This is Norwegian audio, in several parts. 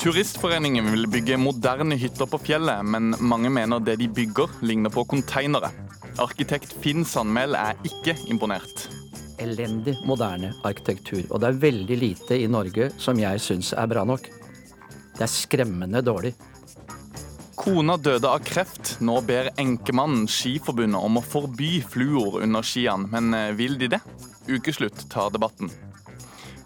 Turistforeningen vil bygge moderne hytter på fjellet, men mange mener det de bygger ligner på konteinere. Arkitekt Finn Sandmæl er ikke imponert. Elendig moderne arkitektur. Og det er veldig lite i Norge som jeg syns er bra nok. Det er skremmende dårlig. Kona døde av kreft. Nå ber enkemannen Skiforbundet om å forby fluor under skiene, men eh, vil de det? Ukeslutt tar debatten.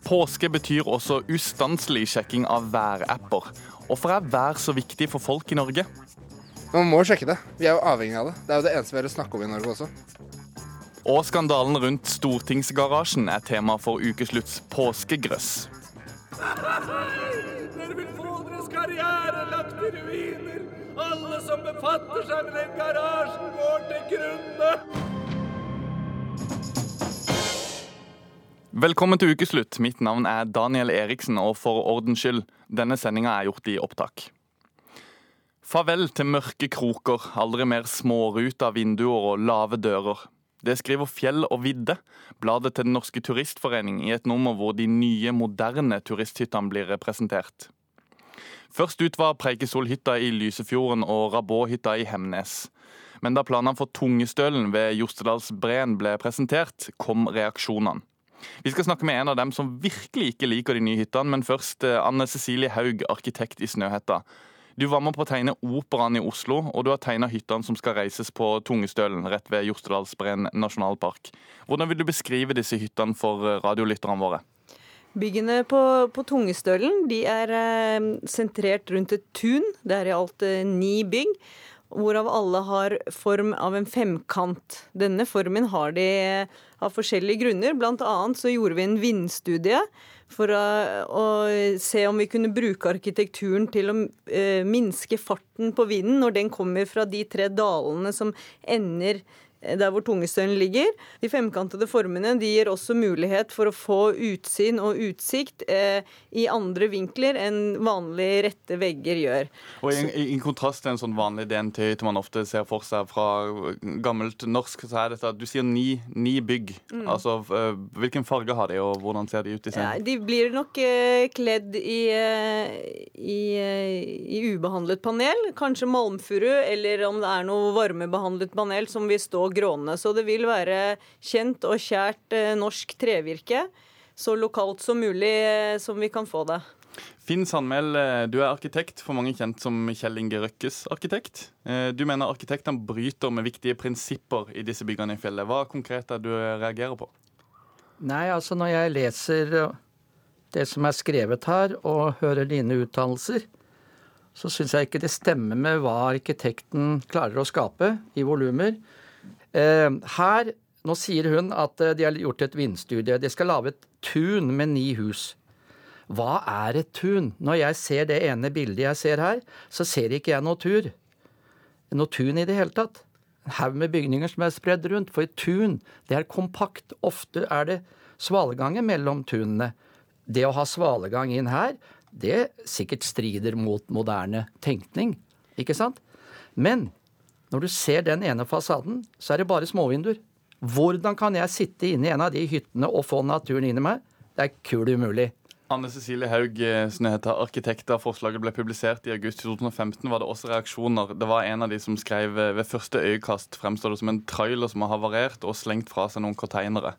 Påske betyr også ustanselig sjekking av værapper. Hvorfor er vær så viktig for folk i Norge? Man må sjekke det. Vi er jo avhengig av det. Det er jo det eneste vi har å snakke om i Norge også. Og skandalen rundt Stortingsgarasjen er tema for ukeslutts påskegrøss. Dere vil få deres karriere lagt i ruiner. Alle som befatter seg med den garasjen, går til grunne. Velkommen til ukeslutt. Mitt navn er Daniel Eriksen, og for ordens skyld, denne sendinga er gjort i opptak. Farvel til mørke kroker, aldri mer småruta vinduer og lave dører. Det skriver Fjell og vidde, bladet til Den norske turistforening, i et nummer hvor de nye, moderne turisthyttene blir representert. Først ut var Preikesolhytta i Lysefjorden og Rabåhytta i Hemnes. Men da planene for Tungestølen ved Jostedalsbreen ble presentert, kom reaksjonene. Vi skal snakke med en av dem som virkelig ikke liker de nye hyttene, men først eh, Anne Cecilie Haug, arkitekt i Snøhetta. Du var med på å tegne Operaen i Oslo, og du har tegna hyttene som skal reises på Tungestølen, rett ved Jostedalsbreen nasjonalpark. Hvordan vil du beskrive disse hyttene for eh, radiolytterne våre? Byggene på, på Tungestølen er eh, sentrert rundt et tun. Det er i alt eh, ni bygg hvorav alle har form av en femkant. Denne formen har de av forskjellige grunner. Blant annet så gjorde vi en vindstudie for å, å se om vi kunne bruke arkitekturen til å eh, minske farten på vinden når den kommer fra de tre dalene som ender der hvor tungestølen ligger. De femkantede formene de gir også mulighet for å få utsyn og utsikt eh, i andre vinkler enn vanlige rette vegger gjør. Og i, i, i kontrast til en sånn vanlig DNT man ofte ser for seg fra gammelt norsk, så er dette at du sier ni, ni bygg. Mm. Altså, uh, Hvilken farge har de, og hvordan ser de ut i scenen? Ja, de blir nok eh, kledd i, uh, i, i, ubehandlet panel. Kanskje malmfuru, eller om det er noe varmebehandlet panel som vil stå grånende. Så det vil være kjent og kjært eh, norsk trevirke. Så lokalt som mulig eh, som vi kan få det. Finn Sandmæl, eh, du er arkitekt, for mange kjent som Kjell Inge Røkkes arkitekt. Du mener arkitektene bryter med viktige prinsipper i disse byggene i fjellet. Hva konkret er det du reagerer på? Nei, altså når jeg leser det som er skrevet her, og hører dine uttalelser, så syns jeg ikke det stemmer med hva arkitekten klarer å skape i volumer. Eh, her, nå sier hun at eh, de har gjort et vindstudie. De skal lage et tun med ni hus. Hva er et tun? Når jeg ser det ene bildet jeg ser her, så ser ikke jeg noe tur. Noe tun i det hele tatt. En haug med bygninger som er spredd rundt. For et tun, det er kompakt. Ofte er det svaleganger mellom tunene. Det å ha svalegang inn her, det sikkert strider mot moderne tenkning. Ikke sant? Men når du ser den ene fasaden, så er det bare småvinduer. Hvordan kan jeg sitte inne i en av de hyttene og få naturen inn i meg? Det er kul umulig. Anne Cecilie Haug, eh, som heter arkitekt da forslaget ble publisert i august 2015, var det også reaksjoner. Det var en av de som skrev eh, ved første øyekast fremstår det som en trailer som har havarert og slengt fra seg noen containere.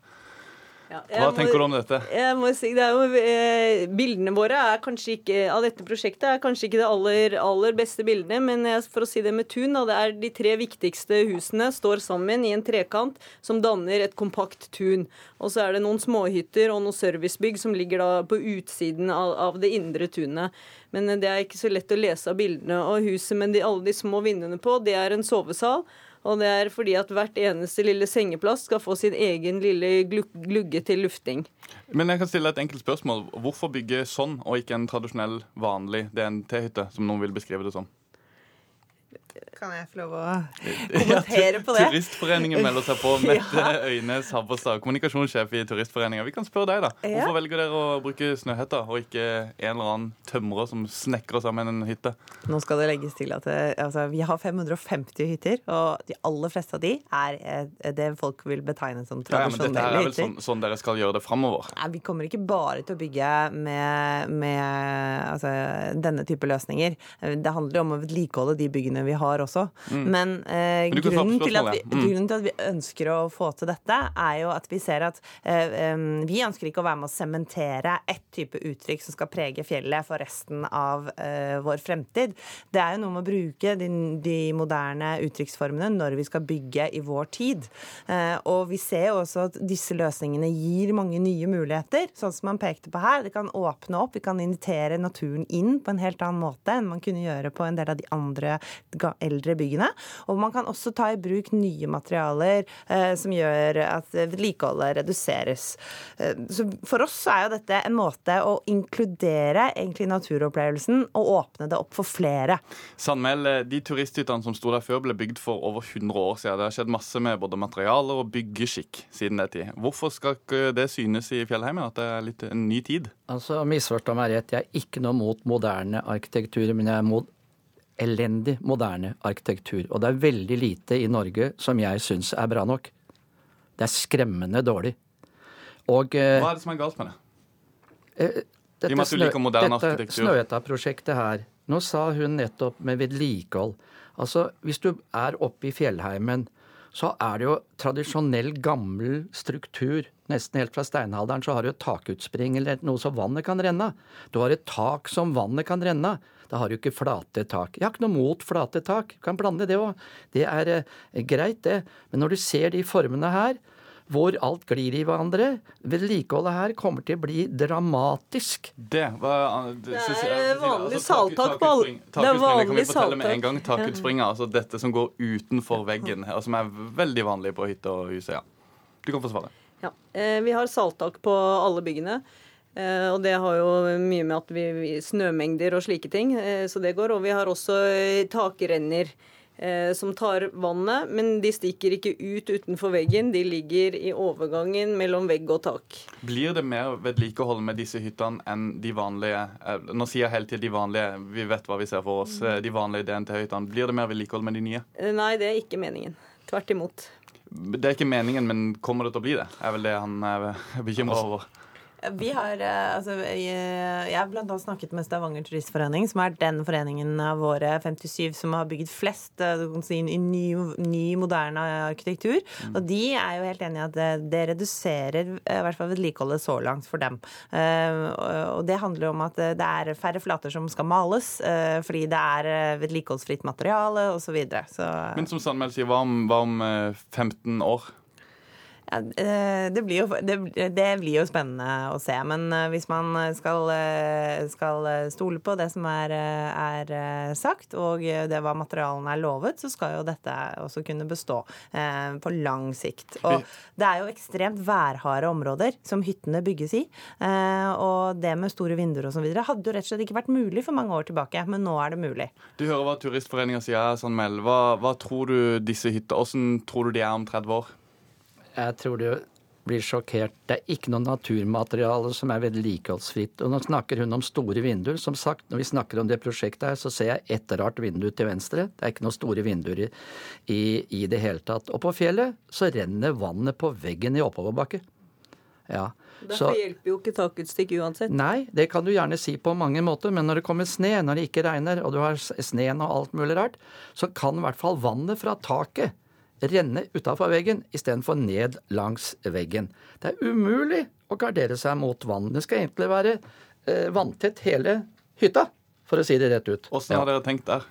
Ja, Hva tenker du om dette? Jeg må si, det jo, eh, Bildene våre er kanskje ikke, av dette prosjektet er kanskje ikke det aller, aller beste bildene, men for å si det med tun, da, det er de tre viktigste husene står sammen i en trekant som danner et kompakt tun. Og så er det noen småhytter og noen servicebygg som ligger da på utsiden av, av det indre tunet. Men det er ikke så lett å lese av bildene. Og huset med de, alle de små vinduene på, det er en sovesal. Og det er fordi at hvert eneste lille sengeplass skal få sin egen lille glugge til lufting. Men jeg kan stille et enkelt spørsmål. Hvorfor bygge sånn, og ikke en tradisjonell, vanlig DNT-hytte, som noen vil beskrive det som? Kan jeg få lov å kommentere på det? Turistforeningen melder seg på. Mette Øynes Havbestad, kommunikasjonssjef i Turistforeningen. Vi kan spørre deg, da. Ja. Hvorfor velger dere å bruke Snøhetta, og ikke en eller annen tømrer som snekrer sammen en hytte? Nå skal det legges til at eh, altså, vi har 550 hytter, og de aller fleste av de er eh, det folk vil betegne som Ja, ja, men dette er vel sånn, sånn dere skal gjøre det framover? Nei, Vi kommer ikke bare til å bygge med, med altså, denne type løsninger. Det handler om å vedlikeholde de byggene vi har også. Men, eh, Men grunnen, til at vi. Mm. grunnen til at vi ønsker å få til dette, er jo at vi ser at eh, vi ønsker ikke å være med å sementere ett type uttrykk som skal prege fjellet for resten av eh, vår fremtid. Det er jo noe med å bruke de, de moderne uttrykksformene når vi skal bygge i vår tid. Eh, og vi ser jo også at disse løsningene gir mange nye muligheter, sånn som man pekte på her. Det kan åpne opp, vi kan invitere naturen inn på en helt annen måte enn man kunne gjøre på en del av de andre eldre byggene. Og man kan også ta i bruk nye materialer eh, som gjør at eh, vedlikeholdet reduseres. Eh, så for oss så er jo dette en måte å inkludere egentlig naturopplevelsen og åpne det opp for flere. Sandmæl, eh, de turisthyttene som sto der før, ble bygd for over 100 år siden. Det har skjedd masse med både materialer og byggeskikk siden den tid. Hvorfor skal ikke det synes i fjellheimen at det er litt en ny tid? Altså, Misforstå meg rett, jeg er ikke noe mot moderne arkitektur, men jeg er mot elendig moderne arkitektur. Og det er veldig lite i Norge som jeg syns er bra nok. Det er skremmende dårlig. Og eh, Hva er det som er galt med det? eh, I og med at du liker moderne dette arkitektur. Snøhetta-prosjektet her Nå sa hun nettopp med vedlikehold. Altså, hvis du er oppe i fjellheimen, så er det jo tradisjonell, gammel struktur. Nesten helt fra steinalderen så har du et takutspring eller noe så vannet kan renne av. Du har et tak som vannet kan renne av. Da har du ikke flate tak. Jeg har ikke noe mot flate tak. Du kan blande det òg. Det er eh, greit, det. Men når du ser de formene her, hvor alt glir i hverandre, vedlikeholdet her kommer til å bli dramatisk. Det var Det er vanlig saltak på alle- det er vanlig fortelle med en gang. Takutspringa, altså dette som går utenfor veggen, og som er veldig vanlig på hytte og hus. Ja. Du kan få svare. Ja. Eh, Vi har saltak på alle byggene. Eh, Og det har jo mye med at vi, snømengder og slike ting, eh, så det går. Og vi har også eh, takrenner som tar vannet, men de stikker ikke ut utenfor veggen. De ligger i overgangen mellom vegg og tak. Blir det mer vedlikehold med disse hyttene enn de vanlige Nå sier jeg helt til de vanlige, vi vet hva vi ser for oss. De vanlige DNT-hyttene. Blir det mer vedlikehold med de nye? Nei, det er ikke meningen. Tvert imot. Det er ikke meningen, men kommer det til å bli det? Er vel det han er bekymra over. Vi har, eh, altså, jeg, jeg har blant annet snakket med Stavanger Turistforening, som er den foreningen av våre 57 som har bygget flest eh, si, i ny, ny, moderne arkitektur. Og de er jo helt enig i at det, det reduserer eh, i hvert fall vedlikeholdet så langt for dem. Eh, og det handler om at eh, det er færre flater som skal males, eh, fordi det er eh, vedlikeholdsfritt materiale osv. Så, videre. så Men som Sandmæl sier, hva om, hva om eh, 15 år? Ja, eh, det, blir jo, det, det blir jo spennende å se. Men eh, hvis man skal, eh, skal stole på det som er, er sagt, og det hva materialene er lovet, så skal jo dette også kunne bestå eh, på lang sikt. Og det er jo ekstremt værharde områder som hyttene bygges i. Eh, og det med store vinduer og så videre hadde jo rett og slett ikke vært mulig for mange år tilbake, men nå er det mulig. Du hører hva Turistforeninga sier, Sandmæl. Hva, hva tror du disse hyttene Hvordan tror du de er om 30 år? Jeg tror du blir sjokkert. Det er ikke noe naturmateriale som er vedlikeholdsfritt. Og nå snakker hun om store vinduer. Som sagt, når vi snakker om det prosjektet her, så ser jeg ett rart vindu til venstre. Det er ikke noen store vinduer i, i, i det hele tatt. Og på fjellet så renner vannet på veggen i oppoverbakke. Ja. Så, hjelper jo ikke takutstikk uansett. nei, det kan du gjerne si på mange måter, men når det kommer sne, når det ikke regner, og du har sneen og alt mulig rart, så kan i hvert fall vannet fra taket renne utafor veggen istedenfor ned langs veggen. Det er umulig å gardere seg mot vann. Det skal egentlig være eh, vanntett hele hytta, for å si det rett ut. Hvordan har dere tenkt der?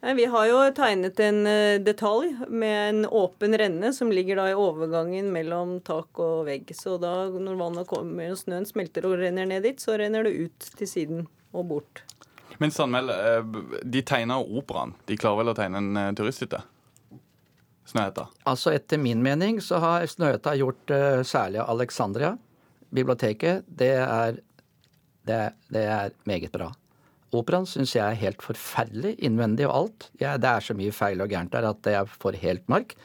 Vi har jo tegnet en eh, detalj med en åpen renne som ligger da i overgangen mellom tak og vegg. Så da når vannet kommer og snøen smelter og renner ned dit, så renner det ut til siden og bort. Men Sandmæl, eh, de tegner operaen. De klarer vel å tegne en eh, turisthytte? Snøhetta. Altså Etter min mening så har Snøhetta gjort uh, særlig Alexandria, biblioteket, det er, det, det er meget bra. Operaen syns jeg er helt forferdelig, innvendig og alt. Ja, det er så mye feil og gærent der at jeg får helt mark.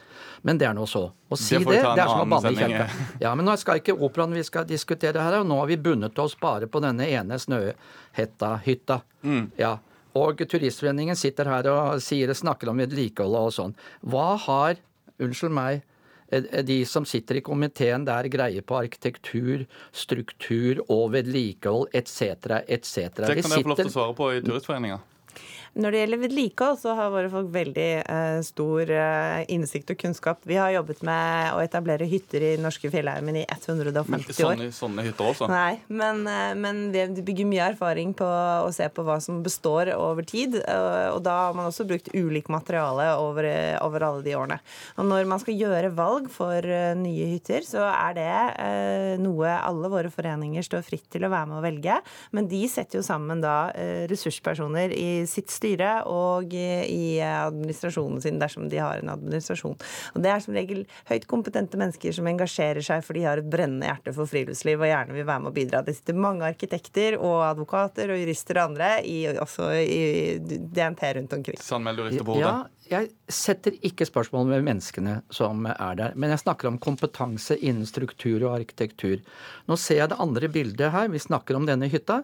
Men det er nå så. Å si Det det, det, er som å banne i sending. Ja, men nå skal ikke operaen vi skal diskutere her, og nå har vi bundet oss bare på denne ene Snøhetta-hytta. Mm. Ja. Og Turistforeningen sitter her og sier, snakker om vedlikehold og sånn. Hva har, unnskyld meg, eh, de som sitter i komiteen der greie på arkitektur, struktur og vedlikehold etc., etc. Det kan dere få lov til å svare på i Turistforeninga. Når det gjelder vedlikehold, så har våre folk veldig eh, stor eh, innsikt og kunnskap. Vi har jobbet med å etablere hytter i norske fjellheimen i 150 år. Sånne, sånne hytter også. Nei, men, eh, men vi bygger mye erfaring på å se på hva som består over tid. Og, Og da har man også brukt ulik materiale over, eh, over alle de årene. Og når man skal gjøre valg for uh, nye hytter, så er det uh, noe alle våre foreninger står fritt til å være med å velge. Men de setter jo sammen da uh, ressurspersoner i sitt styre og i, administrasjonen sin, dersom de har en administrasjon. Og det er som regel høyt kompetente mennesker som engasjerer seg for de har et brennende hjerte for friluftsliv og gjerne vil være med å bidra. Det sitter mange arkitekter og advokater og jurister og andre i, også i DNT rundt omkring. Sandmeld du rister på hodet. Ja, jeg setter ikke spørsmål med menneskene som er der, men jeg snakker om kompetanse innen struktur og arkitektur. Nå ser jeg det andre bildet her. Vi snakker om denne hytta.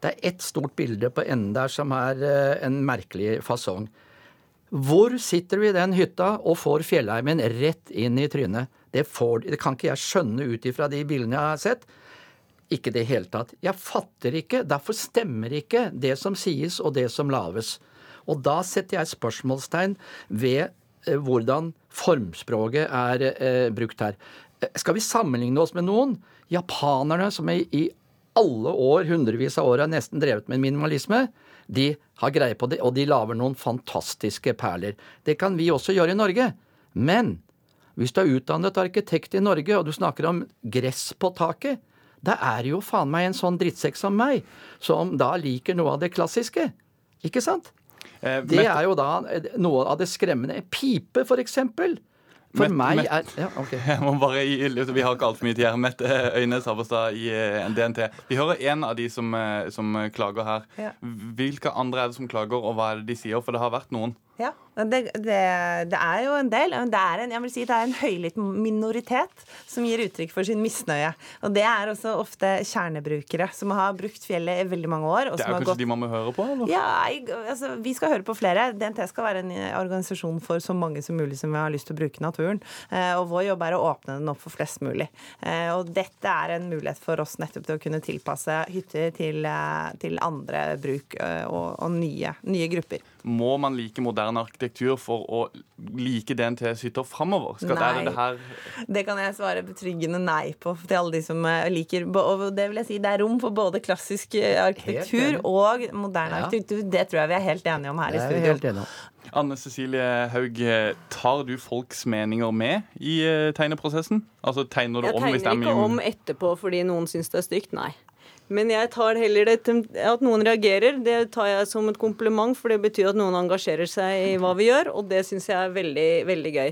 Det er ett stort bilde på enden der som er eh, en merkelig fasong. Hvor sitter du i den hytta og får fjellheimen rett inn i trynet? Det, får, det kan ikke jeg skjønne ut ifra de bildene jeg har sett. Ikke i det hele tatt. Jeg fatter ikke, derfor stemmer ikke det som sies og det som laves. Og da setter jeg spørsmålstegn ved eh, hvordan formspråket er eh, brukt her. Eh, Skal vi sammenligne oss med noen? Japanerne, som i, i alle år, hundrevis av år, har nesten drevet med minimalisme. De har greie på det, og de lager noen fantastiske perler. Det kan vi også gjøre i Norge. Men hvis du er utdannet arkitekt i Norge, og du snakker om gress på taket, da er det jo faen meg en sånn drittsekk som meg, som da liker noe av det klassiske. Ikke sant? Eh, Det er jo da noe av det skremmende. Pipe, for eksempel. For Mette- meg er Ja, ok. Jeg må bare gi, Vi har ikke altfor mye tid her. Mette Øynes Havestad i eh, DNT. Vi hører en av de som, eh, som klager her. Ja. Hvilke andre er det som klager, og hva er det de sier? For det har vært noen. Ja, det, det, det er jo en del. Det er en, jeg vil si det er en høylytt minoritet som gir uttrykk for sin misnøye. Og det er også ofte kjernebrukere som har brukt fjellet i veldig mange år. Det som er har kanskje gått de man må høre på? Eller? ja, jeg, altså, Vi skal høre på flere. DNT skal være en organisasjon for så mange som mulig som har lyst til å bruke naturen. Eh, og vår jobb er å åpne den opp for flest mulig. Eh, og dette er en mulighet for oss nettopp til å kunne tilpasse hytter til, eh, til andre bruk og, og nye, nye grupper. Må man like moderne arkitektur for å like DNTs hytter framover? Skal er det det her Det kan jeg svare betryggende nei på til alle de som eh, liker Og det vil jeg si, det er rom for både klassisk eh, arkitektur og moderne Ja. arkitektur. Det tror jeg vi er helt enige om her i studio. Anne Cecilie Haug, eh, tar du folks meninger med i tegneprosessen? Altså Tegner du Jeg om hvis det er tegner ikke om etterpå fordi noen syns det er stygt, nei. Men jeg tar heller det til at noen reagerer, det tar jeg som et kompliment, for det betyr at noen engasjerer seg i hva vi gjør, og det syns jeg er veldig, veldig gøy.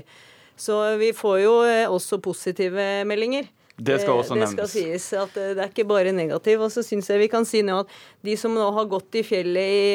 Så vi får jo eh, også positive meldinger. Det skal også nevnes. det skal sies at eh, det er ikke bare negativ. Og så syns jeg vi kan si nå at de som nå har gått i fjellet i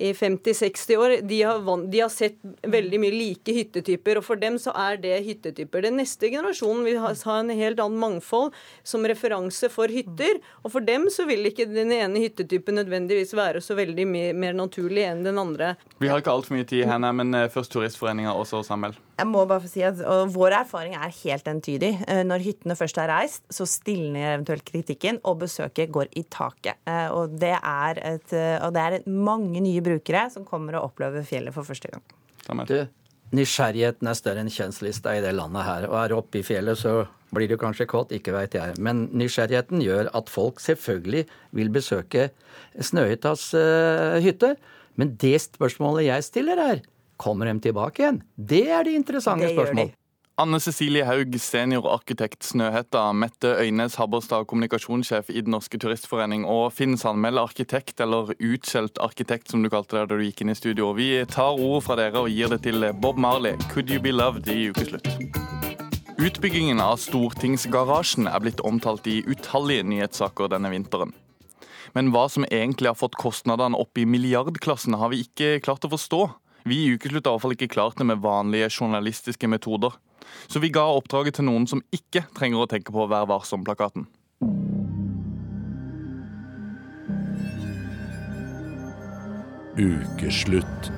i 50-60 år, de har, de har sett veldig mye like hyttetyper. Og for dem så er det hyttetyper. Den neste generasjonen vil ha, en helt annen mangfold som referanse for hytter. Og for dem så vil ikke den ene hyttetypen nødvendigvis være så veldig mer, mer naturlig enn den andre. Vi har ikke altfor mye tid her, nei, men eh, først Turistforeninga og så Samuel. Jeg må bare få si at og Vår erfaring er helt entydig. Eh, Når hyttene først er reist, så stilner eventuelt kritikken, og besøket går i taket. Eh, Og det er, et, og det er mange nye brukere som kommer og opplever fjellet for første gang. Du, nysgjerrigheten er større enn kjønnslista i det landet her. Og er du oppe i fjellet, så blir du kanskje kåt, ikke veit jeg. Men nysgjerrigheten gjør at folk selvfølgelig vil besøke Snøhyttas uh, hytte. Men det spørsmålet jeg stiller er, kommer de tilbake igjen? Det er det interessante Det de. spørsmål. Anne Cecilie Haug, seniorarkitekt Snøhetta, Mette Øynes Habberstad, kommunikasjonssjef i Den norske turistforening, og Finn Sandmæl, arkitekt, eller utskjelt arkitekt som du kalte det da du gikk inn i studio. Vi tar ordet fra dere og gir det til Bob Marley, 'Could You Be Loved', i ukeslutt. Utbyggingen av Stortingsgarasjen er blitt omtalt i utallige nyhetssaker denne vinteren. Men hva som egentlig har fått kostnadene opp i milliardklassen, har vi ikke klart å forstå. Vi i Ukeslutt har i hvert fall ikke klart det med vanlige journalistiske metoder. Så vi ga oppdraget til noen som ikke trenger å tenke på Vær varsom-plakaten. Ukeslutt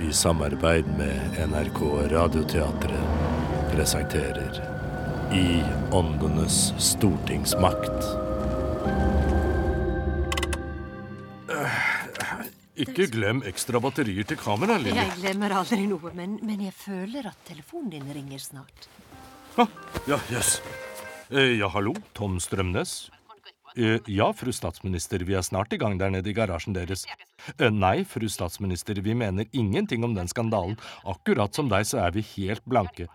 i samarbeid med NRK Radioteatret presenterer I åndenes stortingsmakt. Ikke glem ekstra batterier til kamera, Lilly. Jeg glemmer aldri noe, men, men jeg føler at telefonen din ringer snart. Ah, ja, jøss. Eh, ja, hallo? Tom Strømnes? Eh, ja, fru statsminister, vi er snart i gang der nede i garasjen deres. Eh, nei, fru statsminister, vi mener ingenting om den skandalen. Akkurat som deg så er vi helt blanke.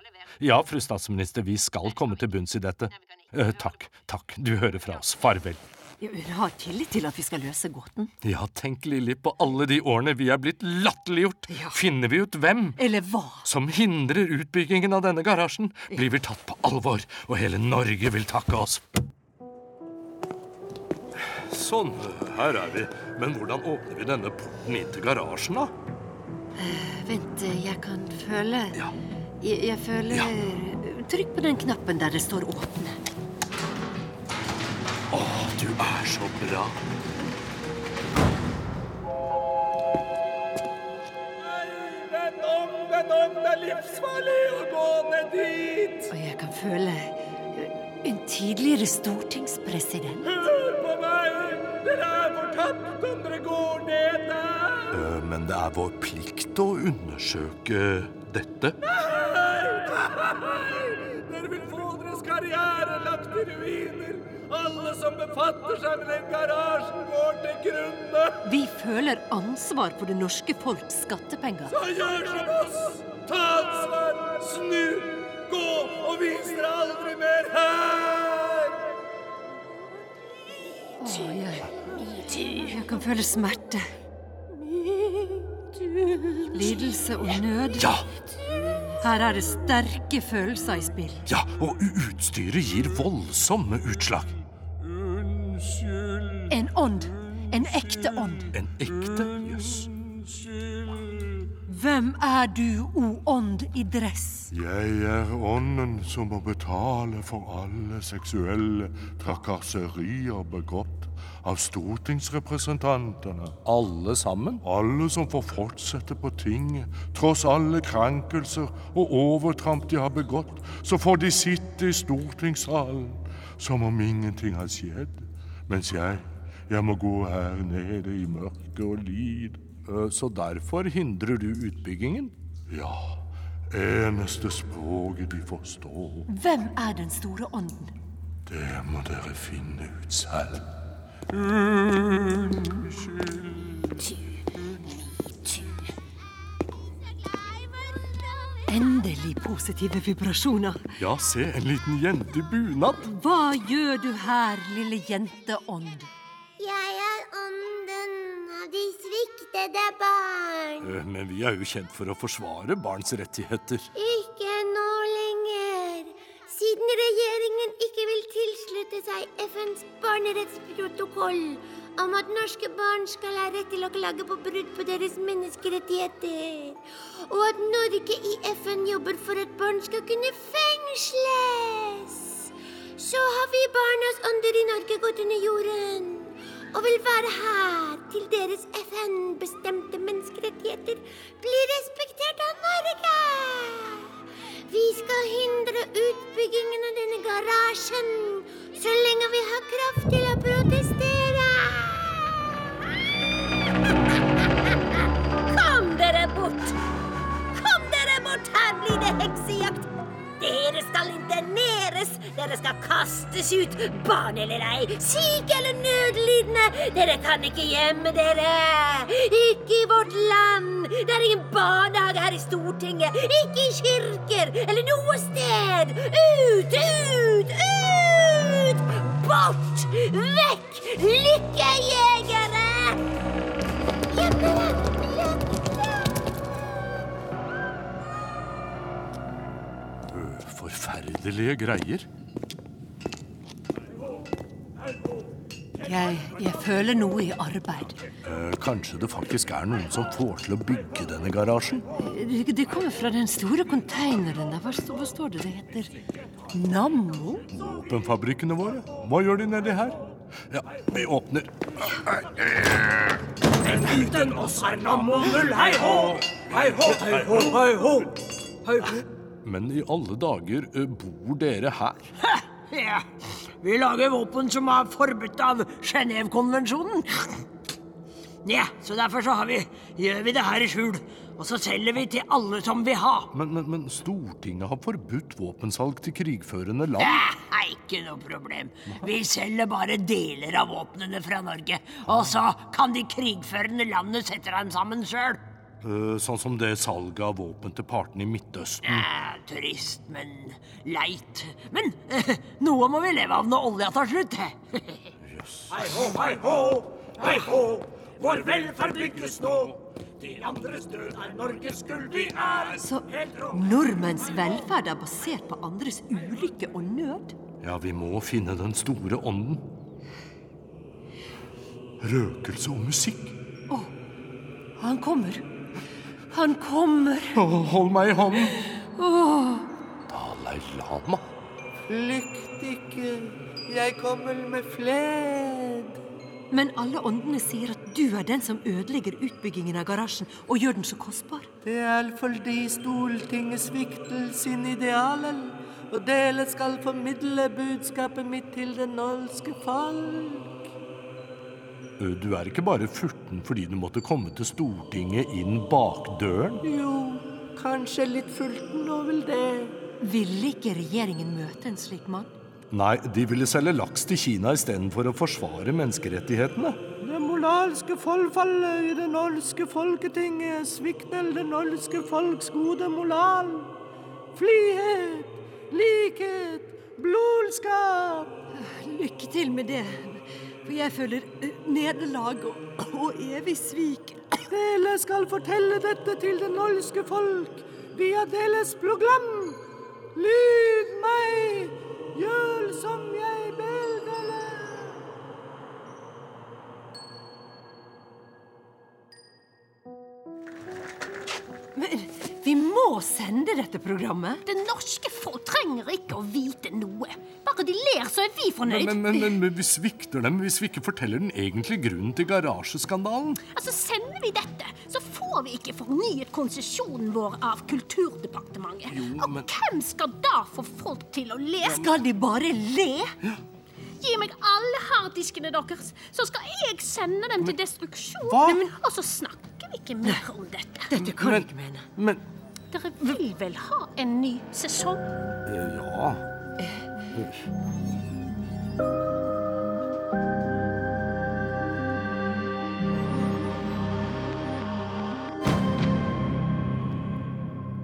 Ja, fru statsminister, vi skal komme til bunns i dette. Eh, takk, takk, du hører fra oss. Farvel. Jeg har tillit til at vi skal løse gåten. Ja, tenk Lilly på alle de årene vi er blitt latterliggjort. Ja. Finner vi ut hvem Eller hva? som hindrer utbyggingen av denne garasjen, blir vi tatt på alvor, og hele Norge vil takke oss. Sånn, her er vi. Men hvordan åpner vi denne porten inn til garasjen, da? Vent, jeg kan føle Ja. Jeg, jeg føler Trykk på den knappen der det står 'åpne'. Å, du er så bra. Vend om, vend om, det er livsfarlig å gå ned dit! Og jeg kan føle en tidligere stortingspresident. Hør på meg! Dere er fortapt om dere går ned der! Eh, Men det er vår plikt å undersøke dette. Nei, nei! Dere vil få deres karriere lagt i ruiner! Alle som befatter seg med den garasjen, går til grunne! Vi føler ansvar for det norske folks skattepenger. Så gjør som oss! Ta ansvar! Snu! Gå og vis dere aldri mer her! Å, jeg, jeg kan føle smerte. Lidelse og nød. Ja, Her er det sterke følelser i spill. ja, og utstyret gir voldsomme utslag. En ånd. En ekte ånd. En ekte jøss. Hvem er du, o ånd i dress? Jeg er ånden som må betale for alle seksuelle trakasserier begått av stortingsrepresentantene. Alle sammen? Alle som får fortsette på tinget, tross alle krenkelser og overtramp de har begått, så får de sitte i stortingssalen som om ingenting har skjedd, mens jeg, jeg må gå her nede i mørket og lide. Så derfor hindrer du utbyggingen? Ja, eneste språket de forstår, Hvem er den store ånden? det må dere finne ut selv. Endelig positive vibrasjoner. Ja, se, en liten jente i bunad. Hva gjør du her, lille jenteånd? Jeg er ånden av de sviktede barn. Eh, Men vi er jo kjent for å forsvare barns rettigheter. Ikke nå lenger. Siden regjeringen ikke vil tilslutte seg FNs barnerettsprotokoll om at norske barn skal ha rett til å klage på brudd på deres menneskerettigheter, og at Norge i FN jobber for at barn skal kunne fengsles, så har vi barnas ånder i Norge gått under jorden og vil være her til deres FN-bestemte menneskerettigheter blir respektert av Norge. Vi skal hindre utbyggingen av denne garasjen så lenge vi har kraft til å protestere. Kom dere bort! Kom dere bort! Her blir det heksejakt! Dere skal interneres! Dere skal kastes ut, barn eller ei, syke eller nødlidende! Dere kan ikke gjemme dere! Ikke i vårt land! Det er ingen barnehage her i Stortinget! Ikke i kirker eller noe sted! Ut, ut, ut! Bort! Vekk! Lykkejegere! Gjem dere! Forferdelige greier. Jeg, jeg føler noe i arbeid. Eh, kanskje det faktisk er noen som får til å bygge denne garasjen? Det, det kommer fra den store konteineren der. Hva, hva står det det heter? Nammo? Våpenfabrikkene våre? Hva gjør de nedi her? Ja, vi åpner. Uten oss er Nammo null. Hei hå! Hei hå, hei hå, hei hå! Hei hå. Men i alle dager, eh, bor dere her? Ja, vi lager våpen som er forbudt av Genévekonvensjonen. Ja, så derfor så har vi, gjør vi det her i skjul. Og så selger vi til alle som vil ha. Men, men, men Stortinget har forbudt våpensalg til krigførende land. Er ikke noe problem. Vi selger bare deler av våpnene fra Norge. Og så kan de krigførende landene sette dem sammen sjøl. Eh, sånn som det salget av våpen til partene i Midtøsten. Ja, trist, men leit. Men eh, noe må vi leve av når olja tar slutt. Hei hå, hei hå! Hei hå! Vår velferd bygges nå. De andres død er Norges gull. Vi er Så nordmenns velferd er basert på andres ulykke og nød? Ja, vi må finne den store ånden. Røkelse og musikk. Å, Han kommer. Han kommer. hold meg i hånden. Åh. Dalai Lama. Flykt ikke, jeg kommer med fled. Men alle åndene sier at du er den som ødelegger utbyggingen av garasjen og gjør den så kostbar. Det er fordi Stortinget svikter sin idealer, og dere skal formidle budskapet mitt til det norske folk. Du er ikke bare furten fordi du måtte komme til Stortinget inn bakdøren? Jo, kanskje litt fulten nå vil det. Ville ikke regjeringen møte en slik mann? Nei, de ville selge laks til Kina istedenfor å forsvare menneskerettighetene. Det moralske forfallet i det norske folketinget svikter det norske folks gode moral. Frihet, likhet, blodskap. Lykke til med det. For jeg føler eh, nederlag og, og evig svik. Dele skal fortelle dette til det norske folk via deres program. Lyd meg, gjør må sende dette programmet. Det norske folk trenger ikke å vite noe. Bare de ler, så er vi fornøyd. men, men, men, men vi svikter dem hvis vi ikke forteller den egentlige grunnen til garasjeskandalen. Altså, Sender vi dette, så får vi ikke fornyet konsesjonen vår av Kulturdepartementet. Og hvem skal da få folk til å le? Skal de bare le? Gi meg alle harddiskene deres, så skal jeg sende dem til destruksjon. Hva? Men, og så snakker vi ikke mer om dette. Dette kan jeg ikke mene. Men Dere vil vel ha en ny sesong? eh, ja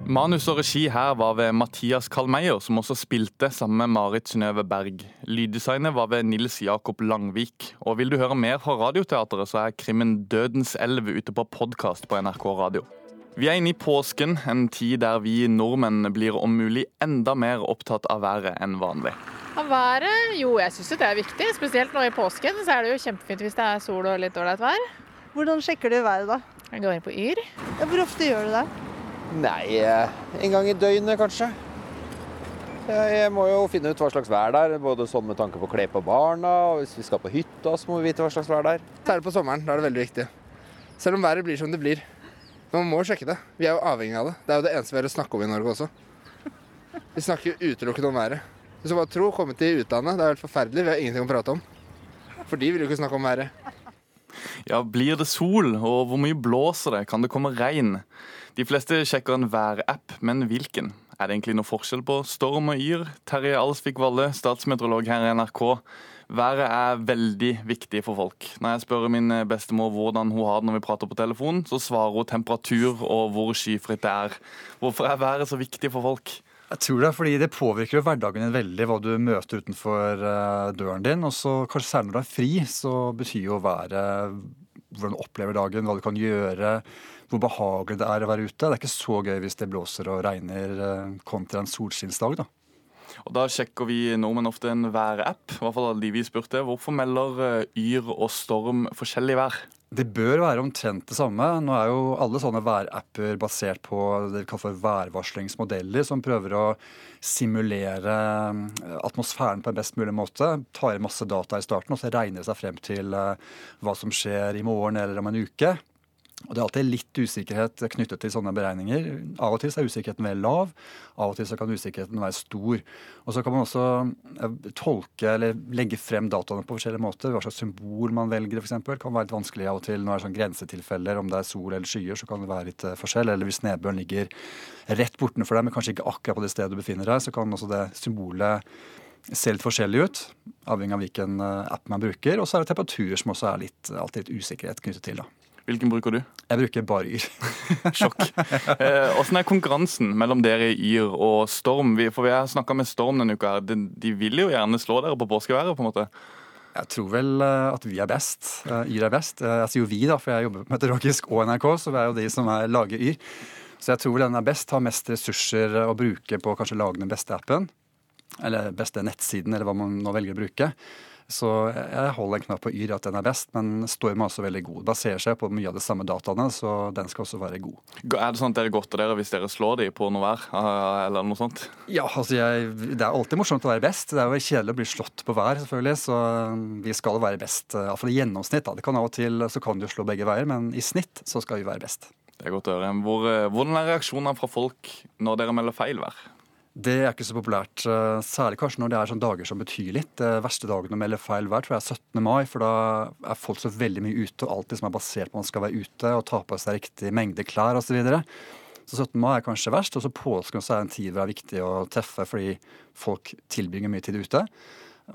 Manus og regi her var ved Mathias Kalmeier, som også spilte sammen med Marit Synnøve Berg. Lyddesignet var ved Nils Jakob Langvik. Og vil du høre mer fra Radioteatret, så er krimmen Dødens elv ute på podkast på NRK Radio. Vi er inne i påsken, en tid der vi nordmenn blir om mulig enda mer opptatt av været enn vanlig. Av været? Jo, jeg syns det er viktig. Spesielt nå i påsken så er det jo kjempefint hvis det er sol og litt ålreit vær. Hvordan sjekker du været da? Jeg går inn på Yr. Ja, Hvor ofte gjør du det? Nei, eh, en gang i døgnet kanskje. Jeg jeg må jo finne ut hva slags vær det er, både sånn med tanke på å kle på barna, og hvis vi skal på hytta, så må vi vite hva slags vær det er. Særlig på sommeren. Da er det veldig viktig. Selv om været blir som det blir. Man må sjekke det. Vi er jo avhengig av det. Det er jo det eneste vi har å snakke om i Norge også. Vi snakker jo utelukkende om været. Du bare tror, komme til utlandet, det er helt forferdelig. Vi har ingenting å prate om. For de vil jo ikke snakke om været. Ja, Blir det sol, og hvor mye blåser det? Kan det komme regn? De fleste sjekker en værapp, men hvilken? Er det egentlig noe forskjell på storm og yr? Terje Alsvik Valle, statsmeteorolog her i NRK. Været er veldig viktig for folk. Når jeg spør min bestemor hvordan hun har det når vi prater på telefon, så svarer hun temperatur og hvor skyfritt det er. Hvorfor er været så viktig for folk? Jeg tror det er fordi det påvirker jo hverdagen din veldig, hva du møter utenfor eh, døren din. Og så kanskje særlig når du er fri, så betyr jo været hvordan du opplever dagen, hva du kan gjøre, hvor behagelig det er å være ute. Det er ikke så gøy hvis det blåser og regner eh, kontra en solskinnsdag, da. Og Da sjekker vi nordmenn ofte en værapp. Hvorfor melder eh, Yr og Storm forskjellig vær? Det bør være omtrent det samme. Nå er jo alle sånne værapper basert på det vi kaller for værvarslingsmodeller, som prøver å simulere eh, atmosfæren på en best mulig måte. Tar inn masse data i starten, og så regner det seg frem til eh, hva som skjer i morgen eller om en uke. Og Det er alltid litt usikkerhet knyttet til sånne beregninger. Av og til er usikkerheten veldig lav, av og til kan usikkerheten være stor. Og Så kan man også eh, tolke eller legge frem dataene på forskjellige måter. Hva slags symbol man velger f.eks. kan være litt vanskelig av og til når det er sånn grensetilfeller. Om det er sol eller skyer, så kan det være litt eh, forskjell. Eller hvis nedbøren ligger rett bortenfor deg, men kanskje ikke akkurat på det stedet du befinner deg, så kan også det symbolet se litt forskjellig ut, avhengig av hvilken eh, app man bruker. Og så er det temperaturer som også er litt, alltid litt usikkerhet knyttet til. da. Hvilken bruker du? Jeg bruker bare Yr. Sjokk. Åssen eh, er konkurransen mellom dere i Yr og Storm? Vi, for vi har snakka med Storm denne uka. De, de, vil jo gjerne slå dere på påskeværet, på en måte. Jeg tror vel eh, at vi er best. Eh, Yr er best. Jeg sier jo vi, da, for jeg jobber meteorologisk og NRK, så vi er jo de som er, lager Yr. Så jeg tror vel den er best. Har mest ressurser å bruke på å kanskje lage den beste appen. Eller beste nettsiden, eller hva man nå velger å bruke. Så jeg holder en knapp på Yr at den er best, men Storm er også veldig god. Baserer seg på mye av de samme dataene, så den skal også være god. Er det sånn at dere godter dere hvis dere slår dem på noe vær, eller noe sånt? Ja, altså jeg, det er alltid morsomt å være best. Det er jo kjedelig å bli slått på vær, selvfølgelig, så vi skal være best. Iallfall i gjennomsnitt. Da. Det kan Av og til så kan du slå begge veier, men i snitt så skal vi være best. Det er godt å høre. Hvor, eh, hvordan er reaksjonene fra folk når dere melder feil vær? Det er ikke så populært. Eh, særlig kanskje når det er sånne dager som betyr litt. Det verste dagen å melde feil vær tror jeg er 17. mai, for da er folk så veldig mye ute, og alt det som er basert på at man skal være ute og ta på seg riktig mengde klær osv. Så, videre. så 17. mai er kanskje verst. Og så påsken er en tid hvor det er viktig å treffe fordi folk tilbringer mye tid ute.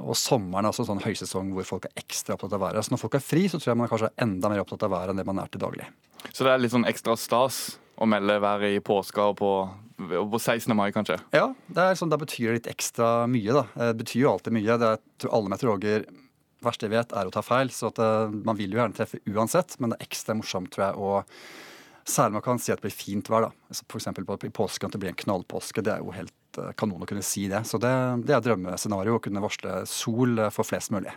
Og sommeren er også en sånn høysesong hvor folk er ekstra opptatt av været. Så når folk er fri, så tror jeg man kanskje er enda mer opptatt av været enn det man er til daglig. Så det er litt sånn ekstra stas å melde været i påska og på på 16. mai, kanskje? Ja, det er sånn, da betyr det litt ekstra mye. da. Det betyr jo alltid mye. Det er, alle meteorologer verste jeg vet, er å ta feil. Så det, eh, man vil jo gjerne treffe uansett, men det er ekstra morsomt, tror jeg, å Særlig man kan si at det blir fint vær. da. F.eks. i påsken at det blir en knallpåske. Det er jo helt eh, kanon å kunne si det. Så det, det er drømmescenario å kunne varsle sol eh, for flest mulig.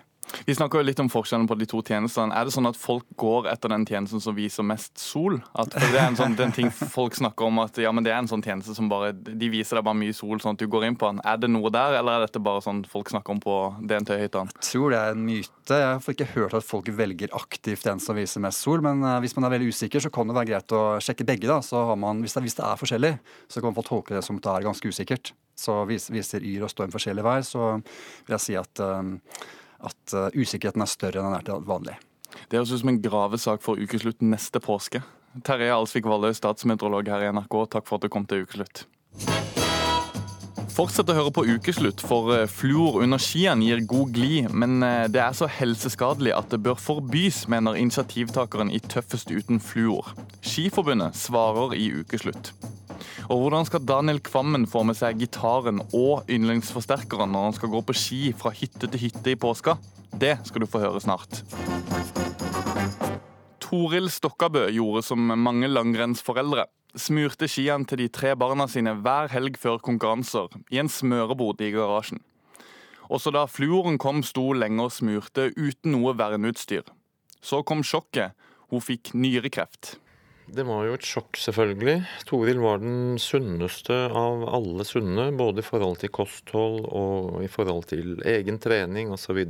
Vi snakker jo litt om forskjellen på de to tjenestene. Er det sånn at folk går etter den tjenesten som viser mest sol? At det er en sånn den ting folk snakker om at ja, men det er en sånn tjeneste som bare de viser deg bare mye sol, sånn at du går inn på den. Er det noe der, eller er dette bare sånn folk snakker om på DNT-hyttene? Jeg tror det er en myte. Jeg har ikke hørt at folk velger aktivt den som viser mest sol, men uh, hvis man er veldig usikker, så kan det være greit å sjekke begge. da. Så har man, hvis det, hvis det er forskjellig, så kan man få tolke det som at det er ganske usikkert. Så viser Yr og Storm forskjellig vei, så vil jeg si at uh, at uh, usikkerheten er større enn den er til vanlig. Det høres ut som en gravesak for ukeslutt neste påske. Terje Alsvik Vallø, statsmeteorolog her i NRK, takk for at du kom til ukeslutt. Fortsett å høre på Ukeslutt, for eh, fluor under skiene gir god glid. Men eh, det er så helseskadelig at det bør forbys, mener initiativtakeren i Tøffest uten fluor. Skiforbundet svarer i Ukeslutt. Og hvordan skal Daniel Kvammen få med seg gitaren og yndlingsforsterkeren når han skal gå på ski fra hytte til hytte i påska? Det skal du få høre snart. Toril Stokkabø gjorde som mange langrennsforeldre. Smurte skiene til de tre barna sine hver helg før konkurranser, i en smørebod i garasjen. Også da fluoren kom, sto lenge og smurte uten noe verneutstyr. Så kom sjokket. Hun fikk nyrekreft. Det var jo et sjokk, selvfølgelig. Toril var den sunneste av alle sunne, både i forhold til kosthold og i forhold til egen trening osv.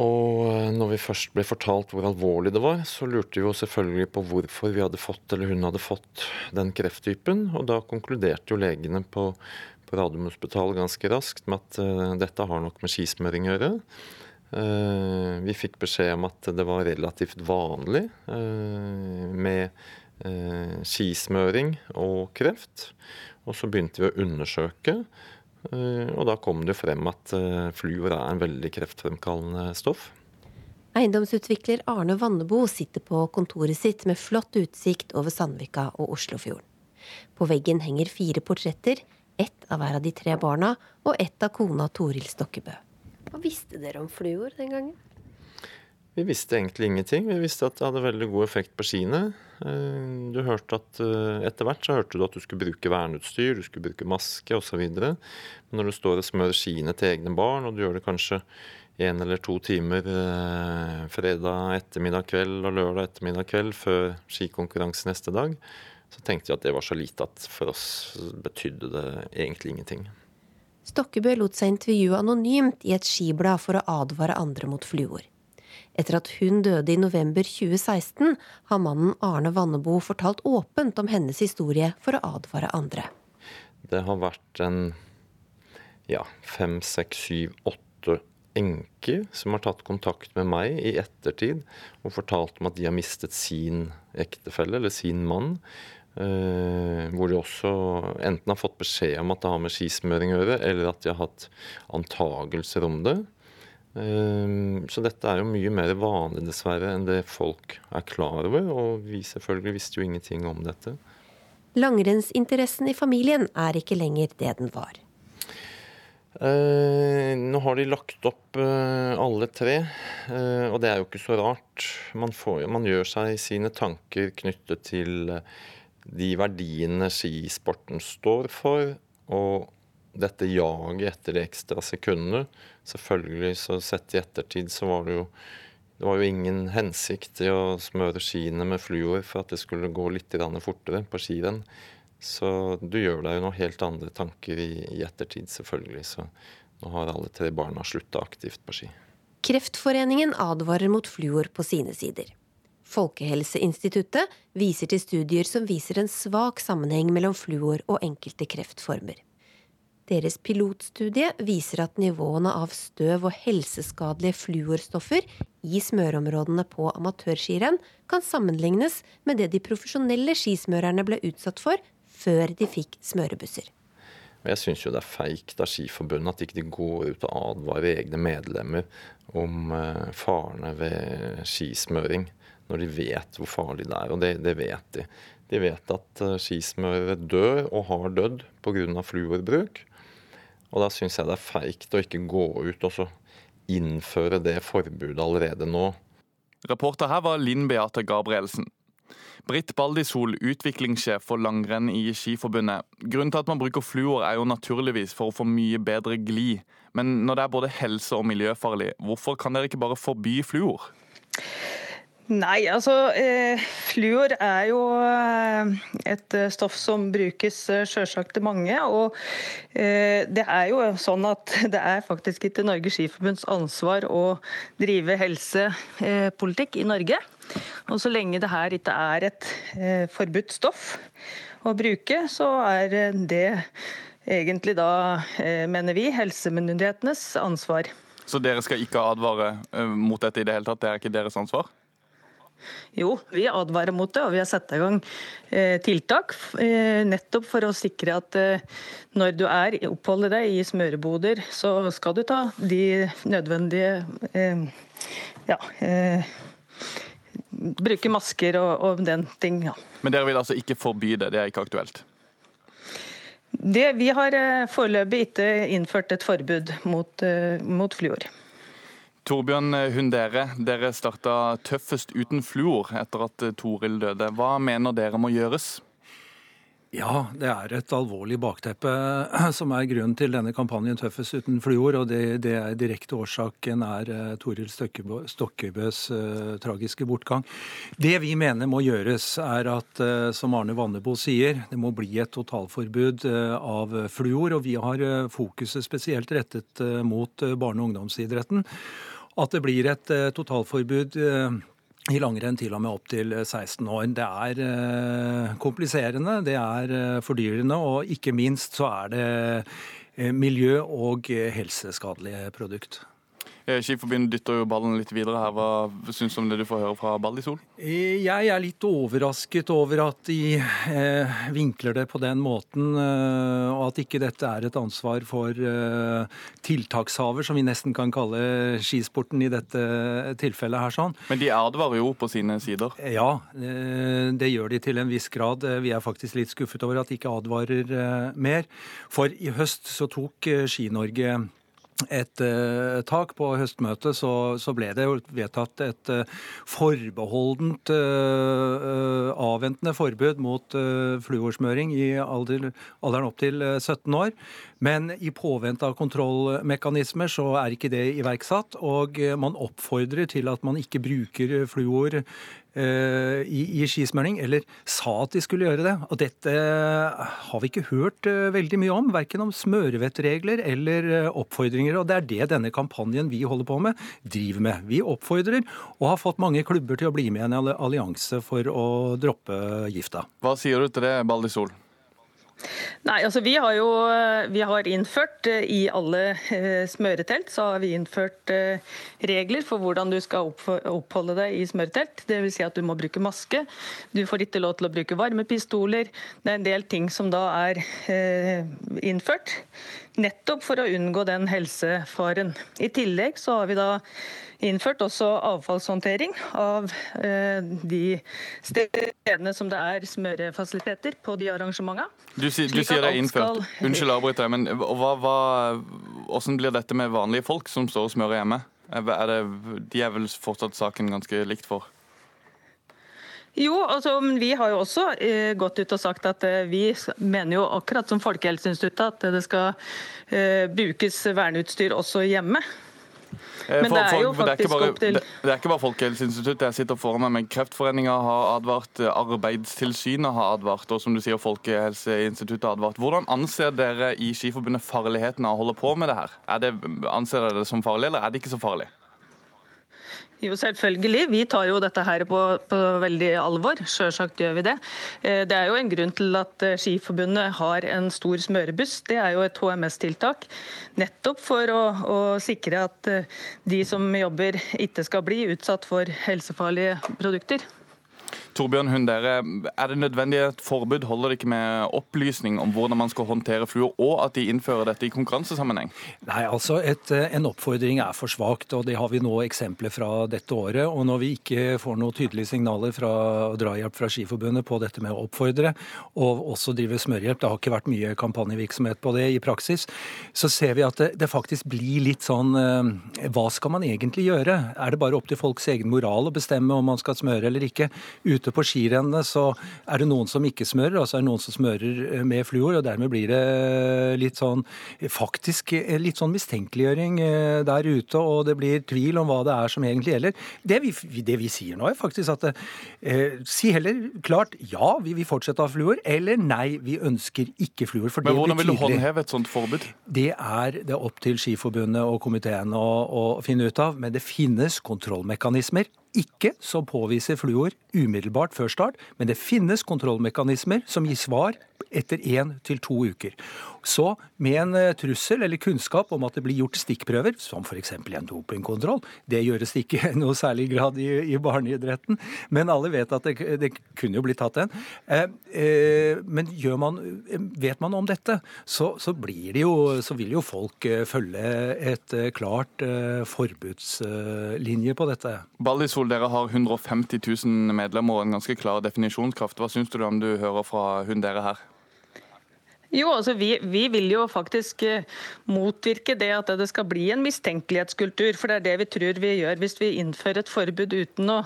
Og, eh, når vi først ble fortalt hvor alvorlig det var, så lurte vi jo selvfølgelig på hvorfor vi hadde fått, eller hun hadde fått, den krefttypen. Og da konkluderte jo legene på, på Radiumhospitalet ganske raskt med at uh, dette har nok med skismøring å gjøre. Uh, vi fikk beskjed om at det var relativt vanlig uh, med skismøring og kreft. Og så begynte vi å undersøke, og da kom det frem at fluor er en veldig kreftfremkallende stoff. Eiendomsutvikler Arne Vannebo sitter på kontoret sitt med flott utsikt over Sandvika og Oslofjorden. På veggen henger fire portretter, ett av hver av de tre barna og ett av kona Toril Stokkebø. Hva visste dere om fluor den gangen? Vi visste egentlig ingenting. Vi visste at det hadde veldig god effekt på skiene. Du hørte at Etter hvert så hørte du at du skulle bruke verneutstyr, du skulle bruke maske osv. Men når du står og smører skiene til egne barn, og du gjør det kanskje en eller to timer eh, fredag ettermiddag kveld og lørdag ettermiddag kveld før skikonkurranse neste dag, så tenkte jeg at det var så lite at for oss betydde det egentlig ingenting. Stokkebø lot seg intervjue anonymt i et skiblad for å advare andre mot fluor. Etter at hun døde i november 2016, har mannen Arne Vannebo fortalt åpent om hennes historie for å advare andre. Det har vært en ja, fem, seks, syv, åtte enker som har tatt kontakt med meg i ettertid og fortalt om at de har mistet sin ektefelle eller sin mann. Uh, hvor de også enten har fått beskjed om at det har med skismøring å gjøre, eller at de har hatt antagelser om det. Uh, så dette er jo mye mer vanlig, dessverre, enn det folk er klar over. Og vi selvfølgelig visste jo ingenting om dette. Langrennsinteressen i familien er ikke lenger det den var. Eh, nå har de lagt opp eh, alle tre, eh, og det er jo ikke så rart. Man, får, man, gjør seg sine tanker knyttet til eh, de verdiene skisporten står for, og dette jaget etter de ekstra sekundene. Selvfølgelig, så sett i ettertid, så var det jo det var jo ingen hensikt i å smøre skiene med fluor for at det skulle gå litt fortere på skirenn. Så du gjør deg jo noen helt andre tanker i, i ettertid, selvfølgelig. Så nå har alle tre barna slutta aktivt på ski. Kreftforeningen advarer mot fluor på sine sider. Folkehelseinstituttet viser til studier som viser en svak sammenheng mellom fluor og enkelte kreftformer. Deres pilotstudie viser at nivåene av støv og helseskadelige fluorstoffer i smørområdene på amatørskirenn kan sammenlignes med det de profesjonelle skismørerne ble utsatt for før de fikk smørebusser. Jeg syns jo det er feigt av Skiforbundet at ikke de går ut og advarer egne medlemmer om eh, farene ved skismøring, når de vet hvor farlig det er. Og det, det vet de. De vet at uh, skismørere dør og har dødd pga. fluorbruk. Og da syns jeg det er feigt å ikke gå ut og så innføre det forbudet allerede nå. Reporter her var Linn Beate Gabrielsen. Britt Baldisol, utviklingssjef for langrenn i Skiforbundet. Grunnen til at man bruker fluor er jo naturligvis for å få mye bedre glid. Men når det er både helse- og miljøfarlig, hvorfor kan dere ikke bare forby fluor? Nei, altså eh, fluor er jo eh, et eh, stoff som brukes eh, sjølsagt til mange. Og eh, det er jo sånn at det er faktisk ikke Norges Skiforbunds ansvar å drive helsepolitikk i Norge. Og så lenge det her ikke er et eh, forbudt stoff å bruke, så er det egentlig da, mener vi, helsemyndighetenes ansvar. Så dere skal ikke advare mot dette i det hele tatt? Det er ikke deres ansvar? Jo, vi advarer mot det, og vi har satt i gang eh, tiltak eh, nettopp for å sikre at eh, når du er oppholder deg i smøreboder, så skal du ta de nødvendige ja, bruke masker og, og den ting. Ja. Men dere vil altså ikke forby det? Det er ikke aktuelt? Det, vi har foreløpig ikke innført et forbud mot, mot fluor. Torbjørn Hundere, dere starta Tøffest uten fluor etter at Toril døde. Hva mener dere må gjøres? Ja, det er et alvorlig bakteppe som er grunnen til denne kampanjen Tøffest uten fluor. Og det, det er direkte årsaken er uh, Toril Stokkebøs uh, tragiske bortgang. Det vi mener må gjøres, er at, uh, som Arne Vannebo sier, det må bli et totalforbud av fluor. Og vi har fokuset spesielt rettet mot barne- og ungdomsidretten at det blir et eh, totalforbud eh, i langrenn til og med opp til 16 år. Det er eh, kompliserende, det er fordyrende, og ikke minst så er det miljø- og helseskadelige produkt. Eh, Skiforbundet dytter jo ballen litt videre her. Hva syns du om det du får høre fra Baldisol? Eh, jeg er litt overrasket over at de eh, vinkler det på den måten, eh, og at ikke dette er et ansvar for eh, tiltakshaver, som vi nesten kan kalle skisporten i dette tilfellet her. sånn. Men de advarer jo på sine sider? Ja, eh, det gjør de til en viss grad. Vi er faktisk litt skuffet over at de ikke advarer mer. For i høst så tok Ski-Norge et uh, tak på høstmøtet, så, så, ble det jo vedtatt et uh, forbeholdent uh, avventende forbud mot fluorsmøring i alder, alderen opp til 17 år. Men i påvente av kontrollmekanismer så er ikke det iverksatt. Og man oppfordrer til at man ikke bruker fluor Eh, i, i skismøring, eller sa at de skulle gjøre det. Og dette har vi ikke hørt eh, veldig mye om, verken om smørevettregler eller eh, oppfordringer. Og det er det denne kampanjen vi holder på med, driver med. Vi oppfordrer, og har fått mange klubber til å bli med i en allianse for å droppe gifta. Hva sier du til det, Baldi Sol? Nei, altså Vi har jo vi har innført eh, i alle eh, smøretelt så har vi innført eh, regler for hvordan du skal oppholde deg i smøretelt. Dvs. Si at du må bruke maske. Du får ikke lov til å bruke varmepistoler. Det er en del ting som da er innført. Nettopp for å unngå den helsefaren. I tillegg så har vi da innført også avfallshåndtering av eh, de stedene som det er smørefasiliteter på de arrangementene. Du, si, du sier det er innført. Skal... Unnskyld avbryter men hva, hva, hvordan blir dette med vanlige folk som står og smører hjemme? Er det, de er vel fortsatt saken ganske likt for? Jo, altså, men vi har jo også eh, gått ut og sagt at eh, vi mener jo akkurat som Folkehelseinstituttet at det skal eh, brukes verneutstyr også hjemme. Eh, Men det er jo faktisk bare, opp til det, det er ikke bare Folkehelseinstituttet jeg sitter foran meg, men Kreftforeninga har advart, Arbeidstilsynet har advart, og som du sier, Folkehelseinstituttet har advart. Hvordan anser dere i Skiforbundet farligheten av å holde på med det her? Det, anser dere det som farlig, eller er det ikke så farlig? Jo, selvfølgelig. Vi tar jo dette her på, på veldig alvor. Sjølsagt gjør vi det. Eh, det er jo en grunn til at eh, Skiforbundet har en stor smørebuss. Det er jo et HMS-tiltak. Nettopp for å, å, sikre at eh, de som jobber ikke skal bli utsatt for helsefarlige produkter. Torbjørn Hundere, er det nødvendig et forbud? Holder det ikke med opplysning om hvordan man skal håndtere fluer, og at de innfører dette i konkurransesammenheng? Nei, altså et, En oppfordring er for svakt, og det har vi nå eksempler fra dette året. og Når vi ikke får noen tydelige signaler fra drahjelp fra Skiforbundet på dette med å oppfordre, og også drive smørhjelp, det har ikke vært mye kampanjevirksomhet på det i praksis, så ser vi at det, det faktisk blir litt sånn eh, Hva skal man egentlig gjøre? Er det bare opp til folks egen moral å bestemme om man skal smøre eller ikke? Ute på skirennene så er det noen som ikke smører, og så er det noen som smører eh, med fluor. og Dermed blir det litt sånn faktisk eh, litt sånn mistenkeliggjøring eh, der ute, og det blir tvil om hva det er som egentlig gjelder. Det vi, det vi sier nå, er faktisk at eh, si heller klart ja, vi vil fortsette å ha fluor, eller nei, vi ønsker ikke fluor. Men hvordan vil du håndheve et sånt forbud? Det er det opp til Skiforbundet og komiteen å, å finne ut av. Men det finnes kontrollmekanismer ikke som påviser fluor umiddelbart før start, men det finnes kontrollmekanismer som gir svar etter én til to uker. Så med en eh, trussel eller kunnskap om at det blir gjort stikkprøver, som f.eks. en dopingkontroll, det gjøres ikke i noe særlig grad i, i barneidretten, men alle vet at det, det kunne jo blitt tatt en. Eh, eh, men man, vet man om dette, så, så, jo, så, vil jo folk eh, følge et eh, klart forbudslinje på dette. Ballisol, dere har 150 000 medlemmer og en ganske klar definisjonskraft. Hva syns du om du hører fra hun dere her? Jo, altså vi, vi, vil jo faktisk eh, motvirke det at det skal bli en mistenkelighetskultur. For det er det vi tror vi gjør hvis vi innfører et forbud uten, å,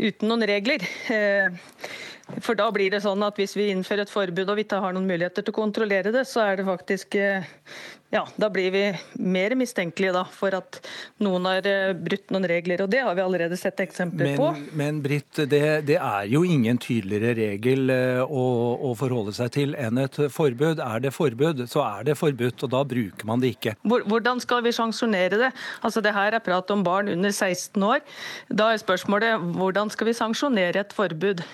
uten noen regler. Eh, for da blir det sånn at hvis vi innfører et forbud og vi ikke har noen muligheter til å kontrollere det, så er det faktisk eh, ja, da blir vi mer mistenkelige da, for at noen har eh, brutt noen regler. og Det har vi allerede sett eksempler men, på. Men Britt, det, det, er jo ingen tydeligere regel eh, å, å, forholde seg til enn et forbud. Er det forbud, så er det forbudt, og da bruker man det ikke. Hvordan skal vi sanksjonere det? Altså, det her er prat om barn under 16 år. Da er spørsmålet hvordan skal vi sanksjonere et forbud?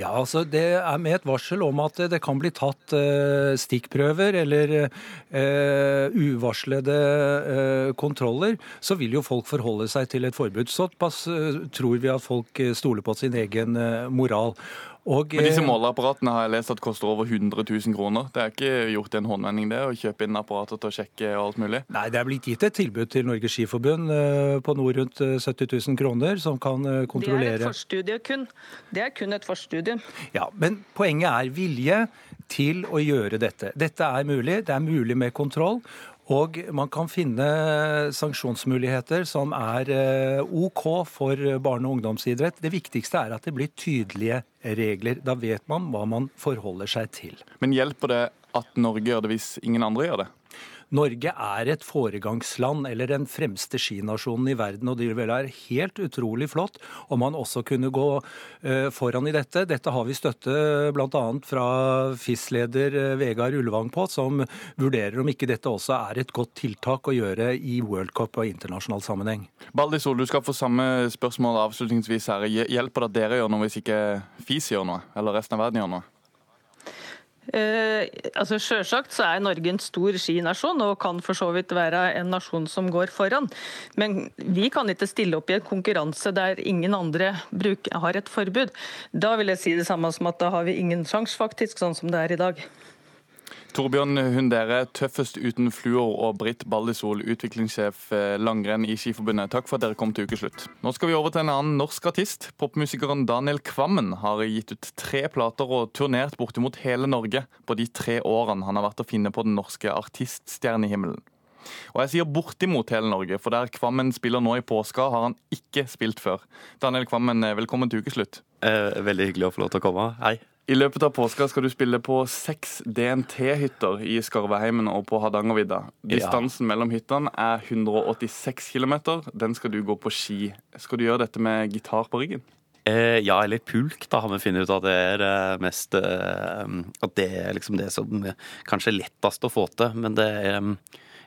Ja, altså Det er med et varsel om at det kan bli tatt uh, stikkprøver eller uh, uvarslede uh, kontroller, så vil jo folk forholde seg til et forbud. Såpass tror vi at folk stoler på sin egen moral. Og, Men disse eh, måleapparatene har jeg lest at koster over 100 000 kroner. Det er ikke gjort en håndvending det, å kjøpe inn apparater til å sjekke og alt mulig? Nei, det er blitt gitt et tilbud til Norges Skiforbund eh, på noe rundt 70 eh, 000 kroner, som kan kontrollere Det er et forstudie kun. Det er kun et forstudie. Ja, men poenget er vilje til å gjøre dette. Dette er mulig. Det er mulig med kontroll. Og man kan finne sanksjonsmuligheter som er eh, OK for barne- og ungdomsidrett. Det viktigste er at det blir tydelige regler. Da vet man hva man forholder seg til. Men hjelper det at Norge gjør det hvis ingen andre gjør det? Norge er et foregangsland, eller den fremste skinasjonen i verden. Og det vil være helt utrolig flott om man også kunne gå eh, foran i dette. Dette har vi støtte bl.a. fra FIS-leder eh, Vegard Ullevang på, som vurderer om ikke dette også er et godt tiltak å gjøre i World Cup og internasjonal sammenheng. Baldi Sol, du skal få samme spørsmål avslutningsvis her. Hjelper det at dere gjør noe hvis ikke FIS gjør noe, eller resten av verden gjør noe? Eh, altså Selvsagt så er Norge en stor skinasjon og kan for så vidt være en nasjon som går foran. Men vi kan ikke stille opp i en konkurranse der ingen andre bruk, har et forbud. Da vil jeg si det samme som at da har vi ingen sjanse, faktisk, sånn som det er i dag. Torbjørn Hundere, tøffest uten fluor, og Britt Baldisol, utviklingssjef eh, langrenn i Skiforbundet. Takk for at dere kom til ukeslutt. Nå skal vi over til en annen norsk artist. Popmusikeren Daniel Kvammen har gitt ut tre plater og turnert bortimot hele Norge på de tre årene han har vært å finne på den norske artiststjernehimmelen. Og jeg sier bortimot hele Norge, for der Kvammen spiller nå i påska, har han ikke spilt før. Daniel Kvammen, eh, velkommen til ukeslutt. Eh, veldig hyggelig å få lov til å komme. Hei. I løpet av påska skal du spille på seks DNT-hytter i Skarveheimen og på Hardangervidda. Distansen ja. mellom hyttene er 186 km. Den skal du gå på ski. Skal du gjøre dette med gitar på ryggen? Eh, ja, eller pulk, da har vi funnet ut at det er eh, mest eh, At det er liksom det som kanskje er lettest å få til. Men det er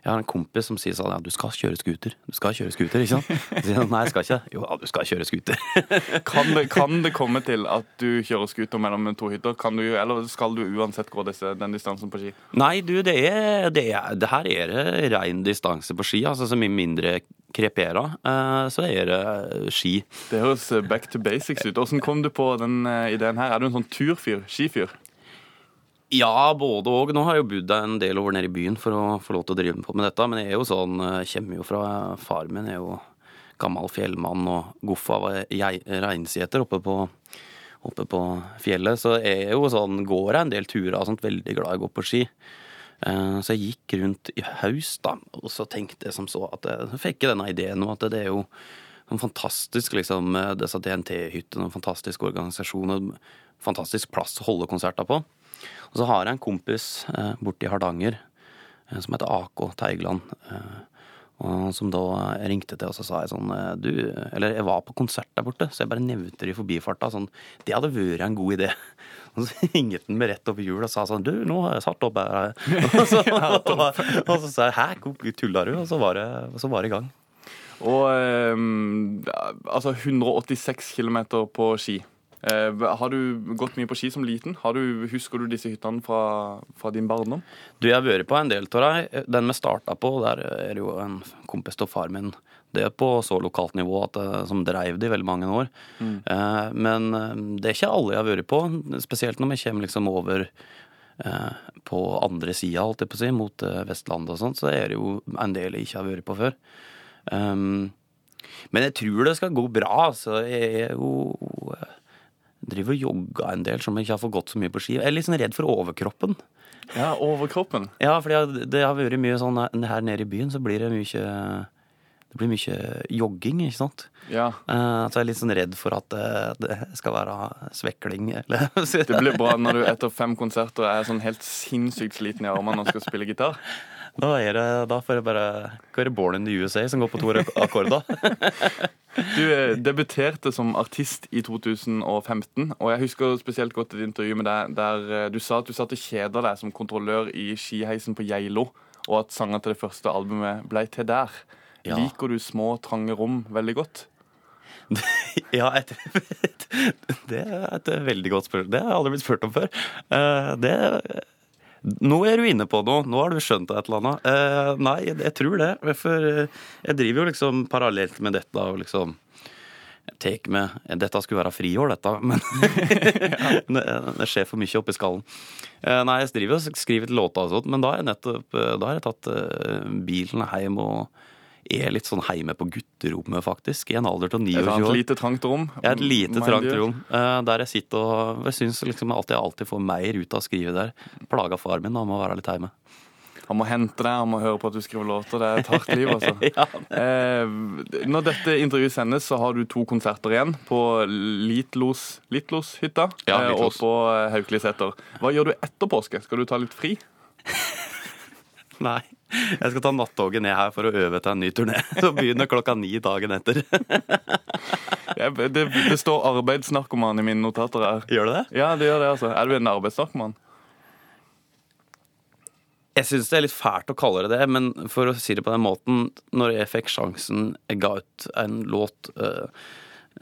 jeg har en kompis som sier sånn ja, du skal kjøre scooter. Du skal kjøre scooter, ikke sant? Så sier, Nei, jeg skal ikke. Jo, ja, du skal kjøre scooter. kan, det, kan, det, komme til at du kjører scooter mellom to hytter? Kan du, eller skal du uansett gå disse, den distansen på ski? Nei, du, det er, det, er, det her er rein distanse på ski. altså Så mye mindre krepera, eh, så er det ski. Det høres back to basics ut. Hvordan kom du på den eh, ideen her? Er du en sånn turfyr? Skifyr? Ja, både og. Nå har jeg jo bodd en del over nede i byen for å få lov til å drive på med dette. Men jeg er jo sånn, kommer jo fra far min, er jo gammel fjellmann og Goffa var reinseter oppe oppe på fjellet. Så jeg er jo sånn, går jeg en del turer og sånt, veldig glad i å gå på ski. Eh, så jeg gikk rundt i haus, da, og så tenkte jeg som så at jeg fikk denne ideen om at det er jo en fantastisk liksom, disse DNT-hyttene, en fantastisk organisasjon og fantastisk plass å holde konserter på. Og så har jeg en kompis eh, i Hardanger eh, som heter AK Teigland. Eh, og som da ringte til, og så sa jeg sånn eh, Du Eller jeg var på konsert der borte, så jeg bare nevnte det i forbifarta. Sånn Det hadde vært en god idé. Og så ringet han meg rett opp i hjul og sa sånn Du, nå har jeg satt opp her. Og så, og, og så sa jeg hæ, tuller du? Og så var det, så var det i gang. Og um, altså 186 km på ski. Eh, har du gått mye på ski som liten? Du, husker du disse hyttene fra, fra, din barndom? Du, Jeg har vært på en del av dem. Den vi starta på, der er jo en kompis av far min. Det er på så lokalt nivå at, eh, som dreiv det i veldig mange år. Mm. Eh, men det er ikke alle jeg har vært på, spesielt når vi kommer liksom over på andre sida, holdt jeg på å si, mot Vestlandet og sånt, så er det jo en del jeg ikke har vært på før. Um, men jeg tror det skal gå bra. Så jeg er jo driver og jogga en del som ikke har fått gått så mye på ski. Jeg er litt sånn redd for overkroppen. Ja, overkroppen? Ja, for det har vært mye sånn her nede i byen, så blir det mye det blir mye jogging, ikke sant. Ja. Uh, så jeg er litt sånn redd for at uh, det skal være svekling. Eller. det blir bra når du etter fem konserter er sånn helt sinnssykt sliten i armene og skal spille gitar. Da, er det, da får jeg bare høre Born in the USA som går på to akkorder. du eh, debuterte som artist i 2015, og jeg husker spesielt godt et intervju med deg der eh, du sa at du satt og kjeda deg som kontrollør i skiheisen på Geilo, og at sanger til det første albumet ble til der. Ja. Liker du små, trange rom veldig godt? ja, et, det er et veldig godt spørsmål. Det har jeg aldri blitt spurt om før. Eh, det nå er du inne på noe. Nå har du skjønt et eller annet. Eh, nei, jeg tror det. For eh, jeg driver jo liksom parallelt med dette og liksom Take med Dette skulle være friår, dette, men det skjer for mye oppi skallen. Eh, nei, jeg driver og skriver låter og sånt, men da har jeg nettopp eh, Da har jeg tatt bilen hjem og er litt sånn heime på gutterommet, faktisk. I en alder til 29 år. Et lite trangt rom? Ja, et lite trangt rom. Uh, der jeg sitter og jeg syns liksom alltid jeg alltid får mer ut av å skrive der. Plaga far min da med å være litt heime. Han må hente deg, han må høre på at du skriver låter. Det er et hardt liv, altså. eh, når dette intervjuet sendes, så har du to konserter igjen på Litlos, Litloshytta Ja, eh, og på eh, Haukeliseter. Hva gjør du etter påske? Skal du ta litt fri? Nei. Jeg skal ta nattoget ned her for å øve til en ny turné. Så begynner klokka ni dagen etter. Det, det står arbeidsnarkoman i mine notater her. Gjør det det? Ja, det gjør det, altså. Er du en arbeidsnarkoman? Jeg syns det er litt fælt å kalle det det, men for å si det på den måten Når jeg fikk sjansen, jeg ga ut en låt uh,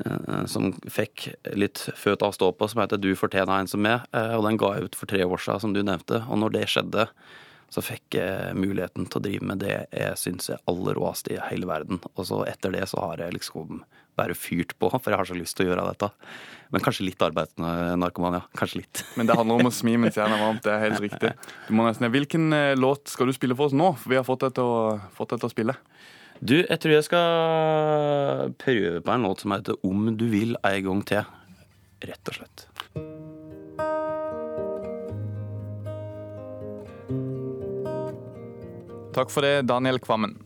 uh, som fikk litt føt av å stå på, som heter 'Du fortjener en som meg', uh, og den ga jeg ut for tre år siden, som du nevnte. Og når det skjedde, så fikk jeg muligheten til å drive med det jeg syns er aller råest i hele verden. Og så etter det så har jeg liksom bare fyrt på, for jeg har så lyst til å gjøre dette. Men kanskje litt arbeidsnarkoman, ja. Kanskje litt. Men det handler om å smi mens jernet er varmt. Det er helt riktig. Du må nesten, Hvilken eh, låt skal du spille for oss nå? For vi har fått deg til til å spille. Du, jeg tror jeg skal prøve på en låt som heter 'Om du vil ei gang til'. Rett og slett. Takk for det, Daniel Kvammen.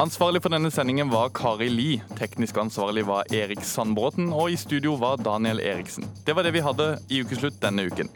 Ansvarlig for denne sendingen var Kari Li. Teknisk ansvarlig var Erik Sandbråten, og i studio var Daniel Eriksen. Det var det vi hadde i Ukeslutt denne uken.